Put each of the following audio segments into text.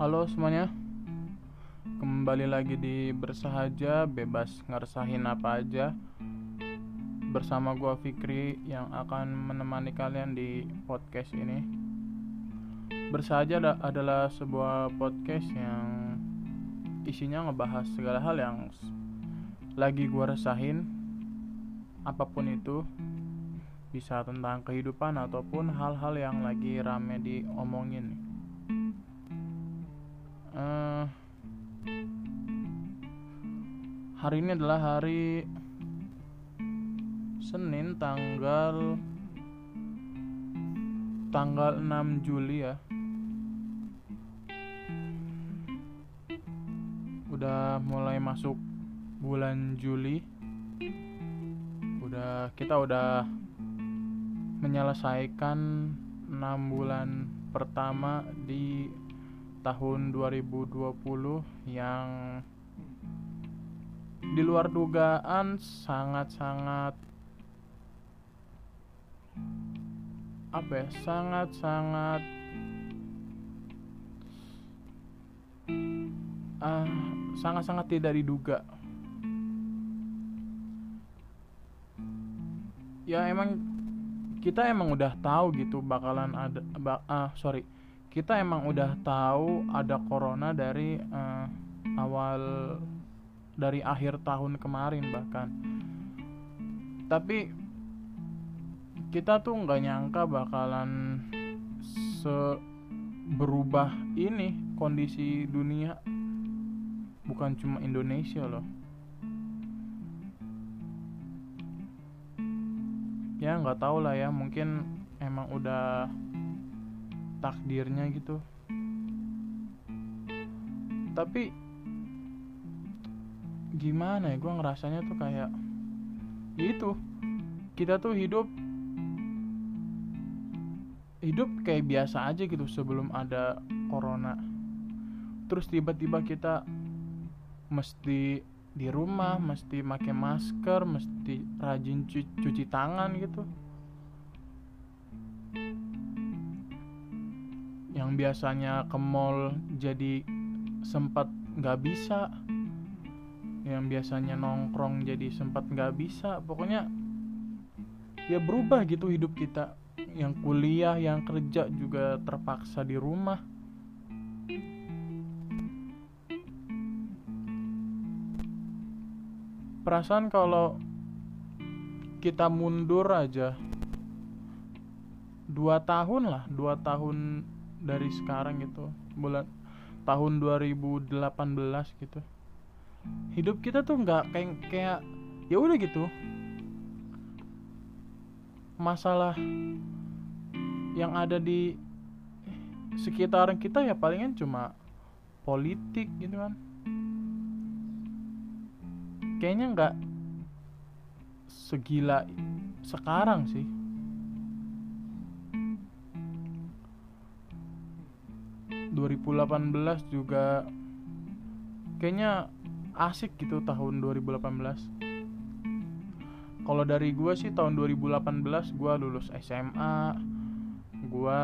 Halo semuanya. Kembali lagi di Bersahaja Bebas ngeresahin apa aja. Bersama gua Fikri Yang akan menemani kalian di podcast ini. Bersahaja ada- adalah sebuah podcast yang Isinya ngebahas segala hal yang Lagi gua resahin. Apa pun itu Bisa tentang kehidupan ataupun hal-hal yang lagi rame diomongin. Eh, hari ini adalah hari Senin tanggal tanggal 6 Juli ya. Udah mulai masuk bulan Juli. Udah kita udah menyelesaikan 6 bulan pertama di tahun 2020 yang di luar dugaan sangat-sangat apa ya? Sangat-sangat ah sangat-sangat tidak diduga. Ya emang kita emang udah tahu gitu bakalan ada ba- ah sorry. Kita emang udah tahu ada corona dari eh, awal dari akhir tahun kemarin bahkan. Tapi kita tuh nggak nyangka bakalan se berubah ini kondisi dunia. Bukan cuma Indonesia loh. Ya nggak tahu lah ya mungkin emang udah takdirnya gitu. Tapi gimana ya gue ngerasanya tuh kayak ya itu. Kita tuh hidup hidup kayak biasa aja gitu sebelum ada corona. Terus tiba-tiba kita mesti di rumah mesti pakai masker mesti rajin cu- cuci tangan gitu. Yang biasanya ke mall jadi sempat nggak bisa yang biasanya nongkrong jadi sempat nggak bisa. Pokoknya ya berubah gitu hidup kita. Yang kuliah yang kerja juga terpaksa di rumah. Perasaan kalau kita mundur aja dua tahun lah dua tahun dari sekarang gitu. Bulan tahun 2018 gitu hidup kita tuh nggak kayak kayak ya udah gitu. Masalah yang ada di sekitaran kita ya palingan cuma politik gitu kan. Kayaknya nggak segila sekarang sih. Belas juga kayaknya asik gitu tahun 2018 kalau dari gue sih tahun 2018 gue lulus SMA gue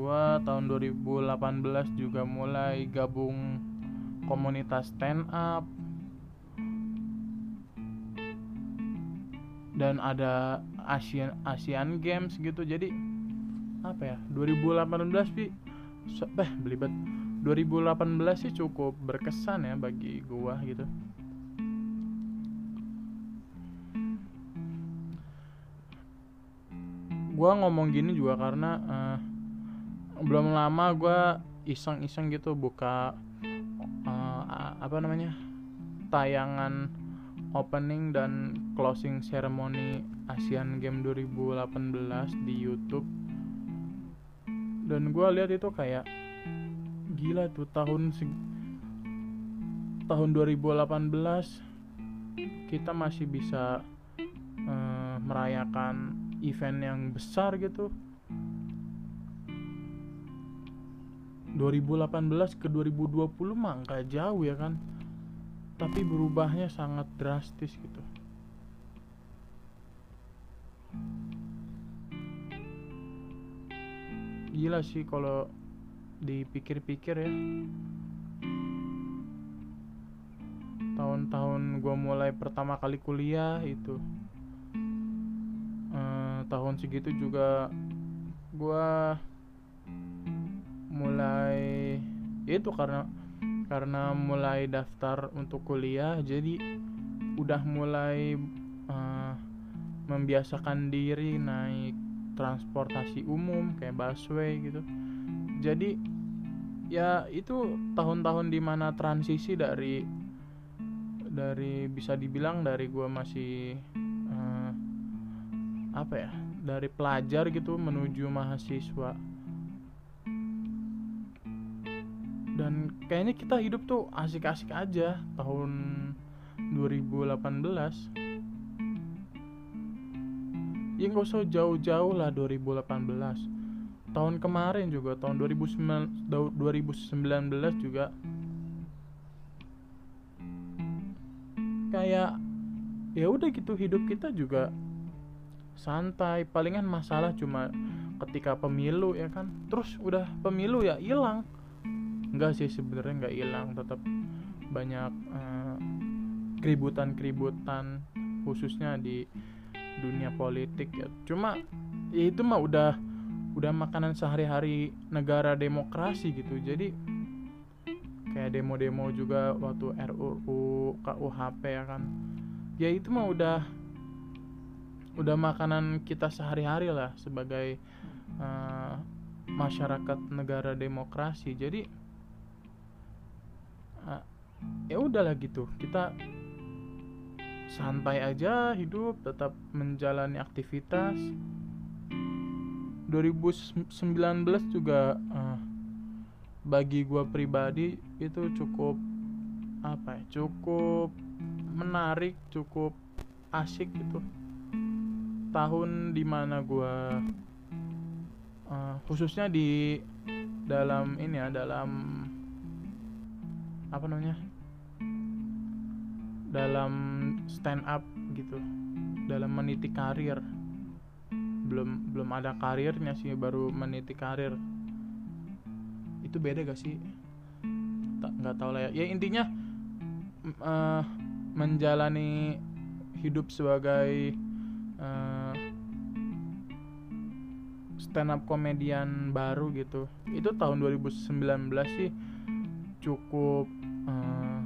gue tahun 2018 juga mulai gabung komunitas stand up dan ada Asian Asian Games gitu. Jadi apa ya 2018 sih eh belibet. 2018 sih cukup berkesan ya bagi gua gitu. Gua ngomong gini juga karena eh, belum lama gua iseng-iseng gitu buka a- apa namanya tayangan opening dan closing ceremony Asian Game 2018 di YouTube dan gue lihat itu kayak gila tuh tahun tahun 2018 kita masih bisa eh, merayakan event yang besar gitu. 2018 ke 2020 mah nggak jauh ya kan tapi berubahnya sangat drastis gitu gila sih kalau dipikir-pikir ya. Tahun-tahun gue mulai pertama kali kuliah itu uh, tahun segitu juga gue mulai itu karena karena mulai daftar untuk kuliah. Jadi udah mulai uh, membiasakan diri naik transportasi umum kayak busway gitu. Jadi ya itu tahun-tahun di mana transisi dari dari bisa dibilang dari gue masih uh, apa ya dari pelajar gitu menuju mahasiswa. Dan kayaknya kita hidup tuh asik-asik aja tahun 2018 ya nggak usah jauh-jauh lah 2018 tahun kemarin juga tahun 2019 juga. Kayak ya udah gitu hidup kita juga santai. Palingan masalah cuma ketika pemilu ya kan? Terus udah pemilu ya hilang. Enggak sih sebenarnya nggak hilang. Tetap banyak uh, keributan-keributan khususnya di dunia politik ya. Cuma ya itu mah udah udah makanan sehari-hari negara demokrasi gitu. Jadi kayak demo-demo juga waktu RUU KUHP ya kan. Ya itu mah udah udah makanan kita sehari-hari lah sebagai uh, masyarakat negara demokrasi. Jadi uh, ya udahlah gitu. Kita santai aja hidup tetap menjalani aktivitas. 2019 juga uh, bagi gue pribadi itu cukup apa ya cukup menarik cukup asik gitu. Tahun di mana gue uh, khususnya di dalam ini ya dalam apa namanya dalam stand up gitu. Dalam meniti karir. Belum belum ada karirnya sih baru meniti karir. Itu beda gak sih? Tak nggak tahu lah ya. Ya intinya uh, menjalani hidup sebagai uh, stand up komedian baru gitu. Itu tahun 2019 sih cukup uh,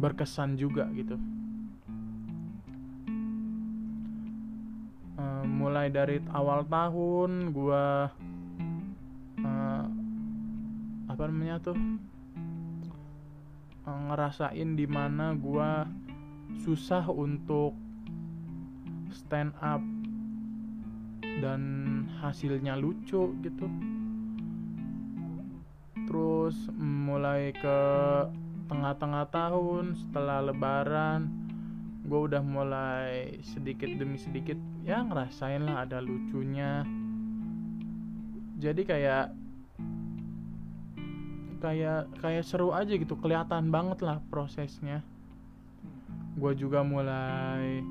berkesan juga gitu mulai dari awal tahun gua apa namanya tuh eh, ngerasain di mana gue susah untuk stand up dan hasilnya lucu gitu. Terus mulai ke tengah-tengah tahun setelah lebaran gue udah mulai sedikit demi sedikit ya ngerasain lah ada lucunya. Jadi kayak kayak kayak seru aja gitu kelihatan banget lah prosesnya. Gue juga mulai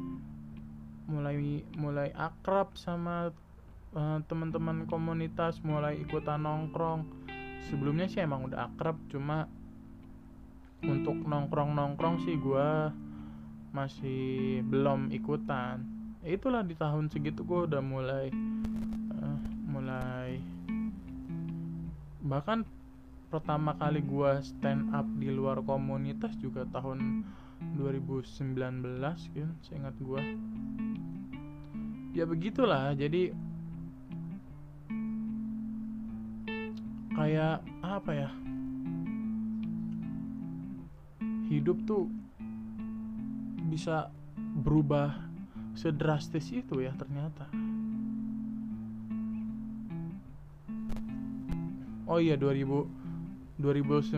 mulai mulai akrab sama uh, teman-teman komunitas mulai ikutan nongkrong. Sebelumnya sih emang udah akrab cuma untuk nongkrong nongkrong sih gue masih belum ikutan itulah di tahun segitu gue udah mulai uh, mulai bahkan pertama kali gue stand up di luar komunitas juga tahun 2019 gitu seingat gue ya begitulah. Jadi kayak apa ya? Hidup tuh bisa berubah sedrastis itu ya ternyata. Oh iya 2000 2019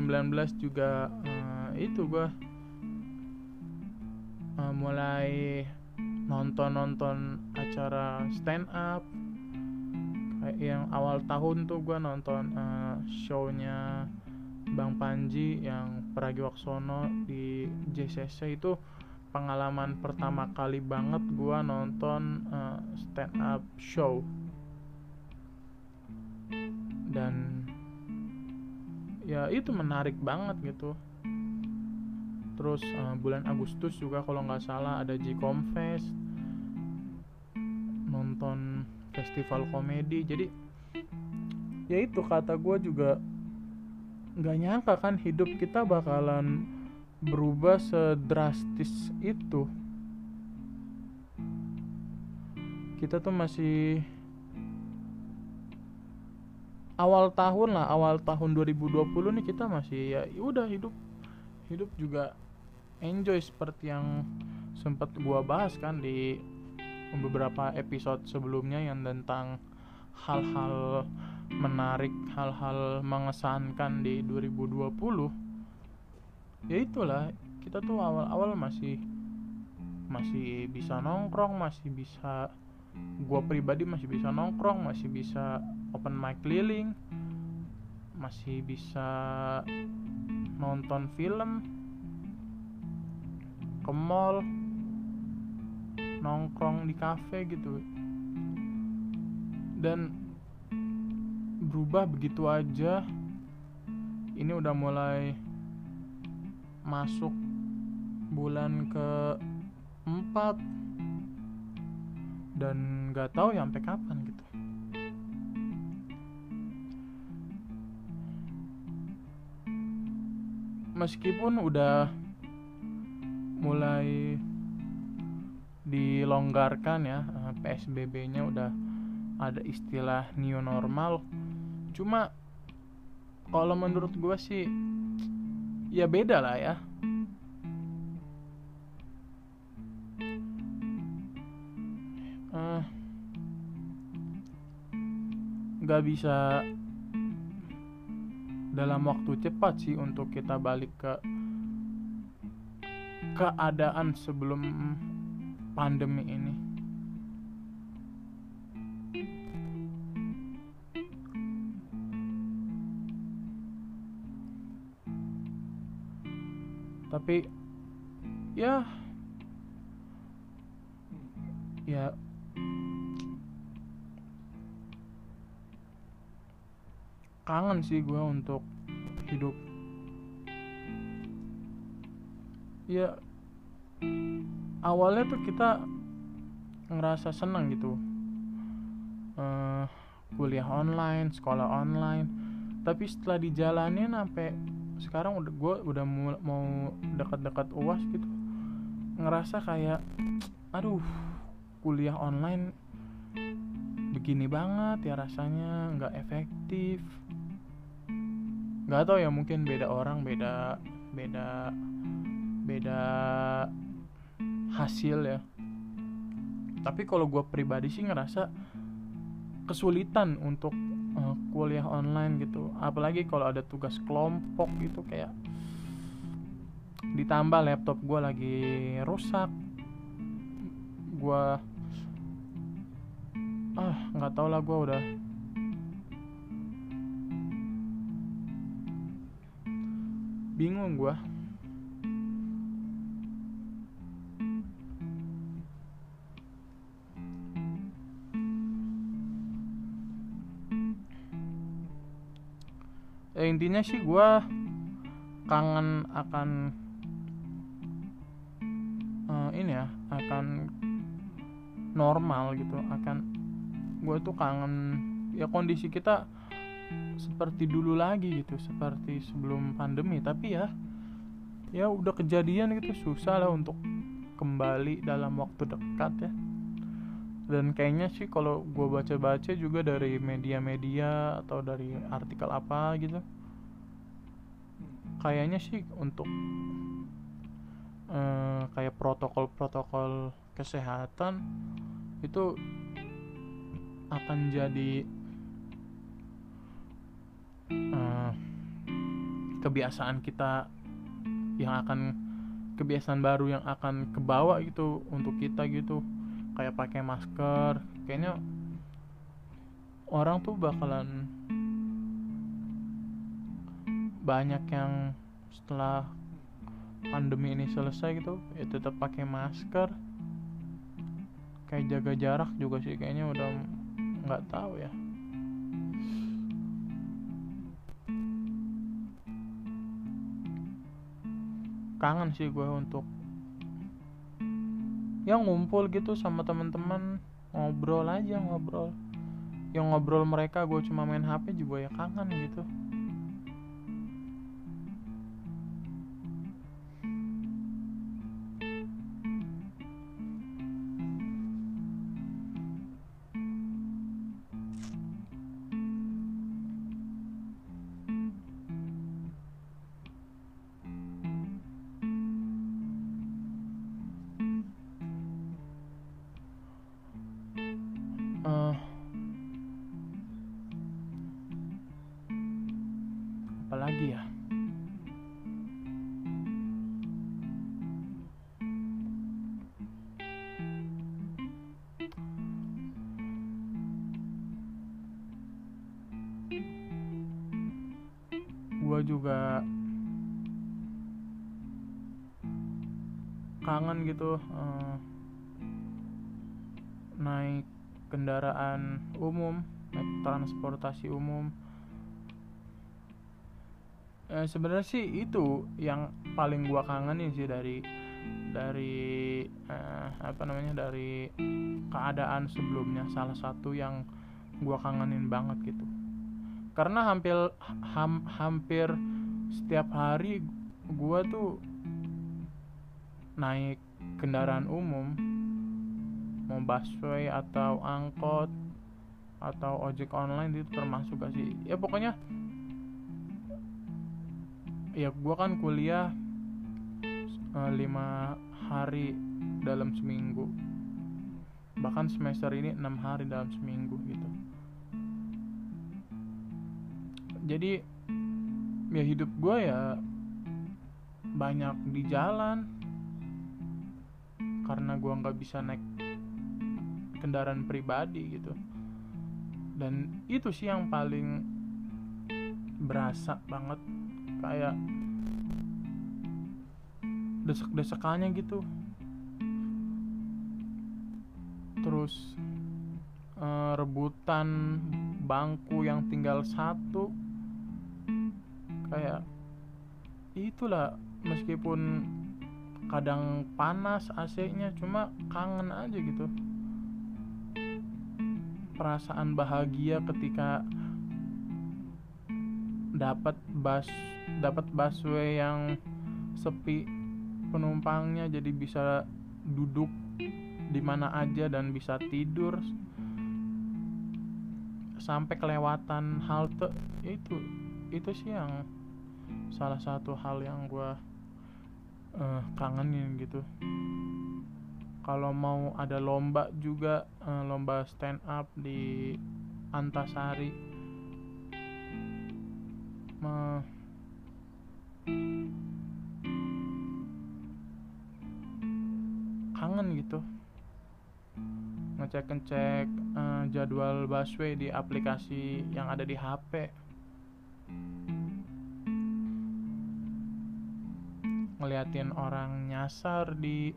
juga uh, itu gue uh, mulai nonton-nonton acara stand up kayak yang awal tahun tuh gue nonton uh, shownya Bang Panji yang Pragiwaksono di JCC itu pengalaman pertama kali banget gue nonton uh, stand up show. Dan ya itu menarik banget gitu. Terus uh, bulan Agustus juga kalau nggak salah ada Jcom Fest. Nonton festival komedi. Jadi ya itu kata gue juga nggak nyangka kan hidup kita bakalan berubah sedrastis itu kita tuh masih awal tahun lah awal tahun 2020 nih kita masih ya udah hidup hidup juga enjoy seperti yang sempat gua bahas kan di beberapa episode sebelumnya yang tentang hal-hal menarik, hal-hal mengesankan di 2020. Ya itulah, kita tuh awal-awal masih masih bisa nongkrong, masih bisa gua pribadi masih bisa nongkrong, masih bisa open mic keliling, masih bisa nonton film ke mall nongkrong di cafe gitu. Dan berubah begitu aja. Ini udah mulai masuk bulan ke empat dan nggak tahu ya sampai kapan gitu. Meskipun udah mulai dilonggarkan ya eh, PSBB-nya udah ada istilah new normal. Cuma kalau menurut gue sih ya beda lah ya eh, nggak bisa dalam waktu cepat sih untuk kita balik ke keadaan sebelum pandemi ini. Tapi ya ya kangen sih gue untuk hidup. Ya awalnya tuh kita ngerasa senang gitu. Uh, kuliah online sekolah online. Tapi setelah dijalanin sampai sekarang udah gue udah mau, dekat-dekat uas gitu ngerasa kayak aduh kuliah online begini banget ya rasanya nggak efektif. Nggak tau ya mungkin beda orang beda beda beda hasil ya. Tapi kalau gue pribadi sih ngerasa kesulitan untuk uh, kuliah online gitu. Apalagi kalau ada tugas kelompok gitu kayak ditambah laptop gue lagi rusak gue ah nggak tau lah gue udah. Bingung gue intinya sih gue kangen akan uh, ini ya akan normal gitu akan gue tuh kangen ya kondisi kita seperti dulu lagi gitu seperti sebelum pandemi. Tapi ya ya udah kejadian gitu susah lah untuk kembali dalam waktu dekat ya. Dan kayaknya sih kalau gue baca-baca juga dari media-media atau dari artikel apa gitu kayaknya sih untuk uh, kayak protokol-protokol kesehatan itu akan jadi uh, kebiasaan kita yang akan kebiasaan baru yang akan kebawa gitu untuk kita gitu. Kayak pakai masker. Kayaknya orang tuh bakalan banyak yang setelah pandemi ini selesai gitu ya tetap pakai masker. Kayak jaga jarak juga sih kayaknya udah nggak tahu ya. Kangen sih gue untuk ya ngumpul gitu sama teman-teman ngobrol aja ngobrol. Yang ngobrol mereka gue cuma main HP juga ya kangen gitu. Juga kangen gitu eh, naik kendaraan umum naik transportasi umum. Eh, sebenarnya sih itu yang paling gua kangenin sih dari dari eh, apa namanya dari keadaan sebelumnya. Salah satu yang gua kangenin banget gitu karena hampir ham- hampir setiap hari gua tuh naik kendaraan umum. Mau busway atau angkot atau ojek online itu termasuk gak sih? Ya pokoknya ya gua kan kuliah eh, lima hari dalam seminggu. Bahkan semester ini enam hari dalam seminggu gitu jadi ya hidup gua ya banyak di jalan. Karena gua nggak bisa naik kendaraan pribadi gitu. Dan itu sih yang paling berasa banget. Kayak desek-desekannya gitu. Terus eh, rebutan bangku yang tinggal satu kayak itulah meskipun kadang panas AC-nya cuma kangen aja gitu. Perasaan bahagia ketika dapat bus dapat busway yang sepi penumpangnya jadi bisa duduk di mana aja dan bisa tidur. Sampai kelewatan halte itu itu sih yang salah satu hal yang gua eh, kangenin gitu. Kalau mau ada lomba juga eh, lomba stand up di Antasari. Me- kangen gitu. Ngecek ngecek eh, jadwal busway di aplikasi yang ada di HP ngeliatin orang nyasar di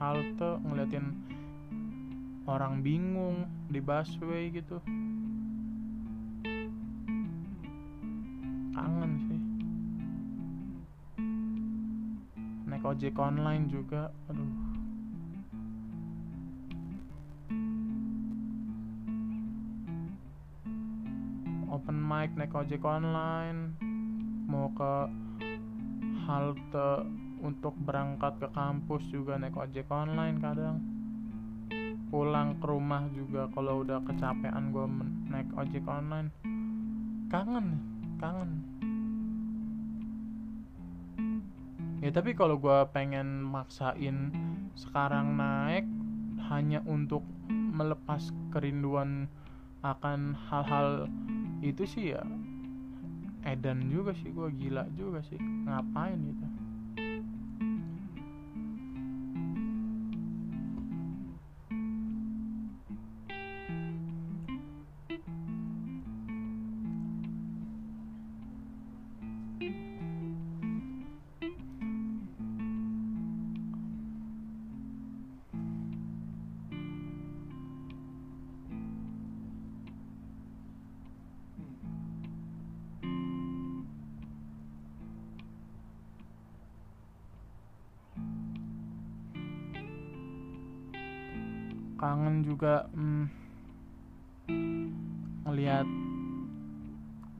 halte ngeliatin orang bingung di busway gitu. Kangen sih. Naik ojek online juga aduh. Open mic naik ojek online mau ke halte untuk berangkat ke kampus juga naik ojek online kadang. Pulang ke rumah juga kalau udah kecapean gue naik ojek online. Kangen kangen. Ya tapi kalau gue pengen maksain sekarang naik hanya untuk melepas kerinduan akan hal-hal itu sih ya. Edan juga sih gue gila juga sih. Ngapain gitu kangen juga hmm, ngelihat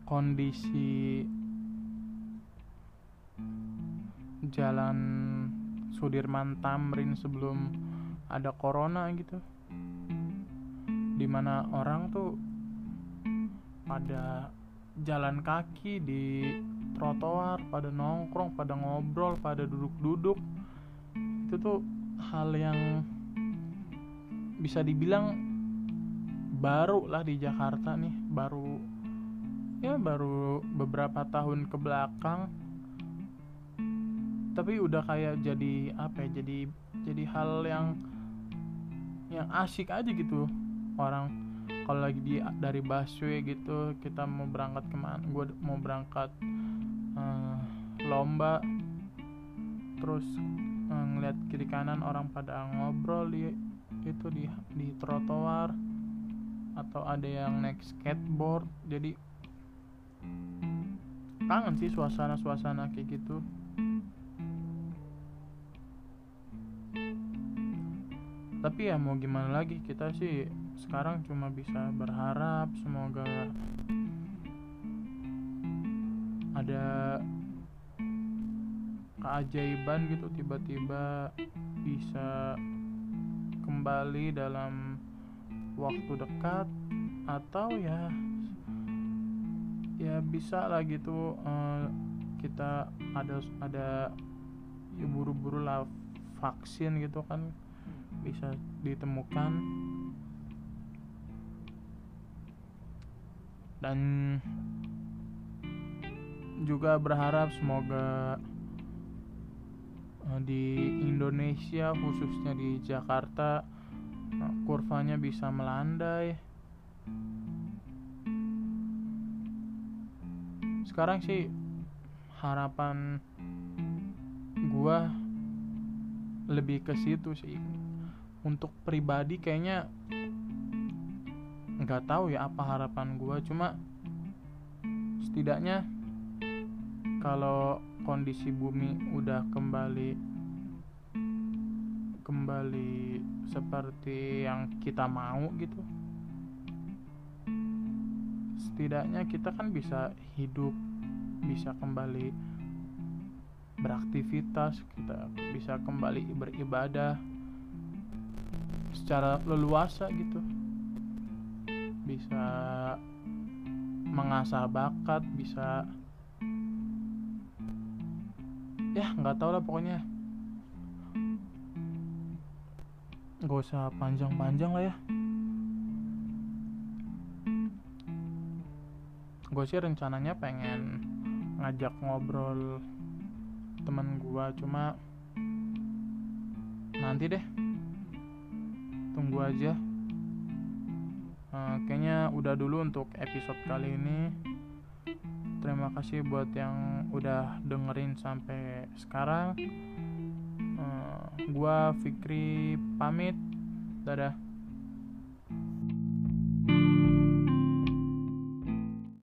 kondisi jalan Sudirman Tamrin sebelum ada corona gitu. Di mana orang tuh pada jalan kaki di trotoar pada nongkrong pada ngobrol pada duduk-duduk. Itu tuh hal yang bisa dibilang baru lah di Jakarta nih baru ya baru beberapa tahun ke belakang. Tapi udah kayak jadi apa ya jadi jadi hal yang yang asik aja gitu orang. Kalau lagi di dari busway gitu kita mau berangkat ke mana gue mau berangkat uh, lomba terus uh, ngeliat kiri kanan orang pada ngobrol di itu di di trotoar atau ada yang naik skateboard. Jadi kangen sih suasana-suasana kayak gitu. Tapi ya mau gimana lagi kita sih sekarang cuma bisa berharap semoga ada keajaiban gitu tiba-tiba bisa kembali dalam waktu dekat atau ya ya bisa lah gitu uh, kita ada ada ya buru-buru lah vaksin gitu kan bisa ditemukan. Dan juga berharap semoga di Indonesia khususnya di Jakarta uh, kurvanya bisa melandai. Sekarang sih harapan gua lebih ke situ sih. Untuk pribadi kayaknya nggak tahu ya apa harapan gua. Cuma setidaknya kalau kondisi bumi udah kembali kembali seperti yang kita mau gitu. Setidaknya kita kan bisa hidup bisa kembali beraktivitas kita bisa kembali beribadah secara leluasa gitu. Bisa mengasah bakat bisa ya nggak tau lah pokoknya. Gak usah panjang-panjang lah ya. Gue sih rencananya pengen ngajak ngobrol teman gua cuma nanti deh. Tunggu aja. Uh, kayaknya udah dulu untuk episode kali ini terima kasih buat yang udah dengerin sampai sekarang. Uh, gua Fikri pamit. Dadah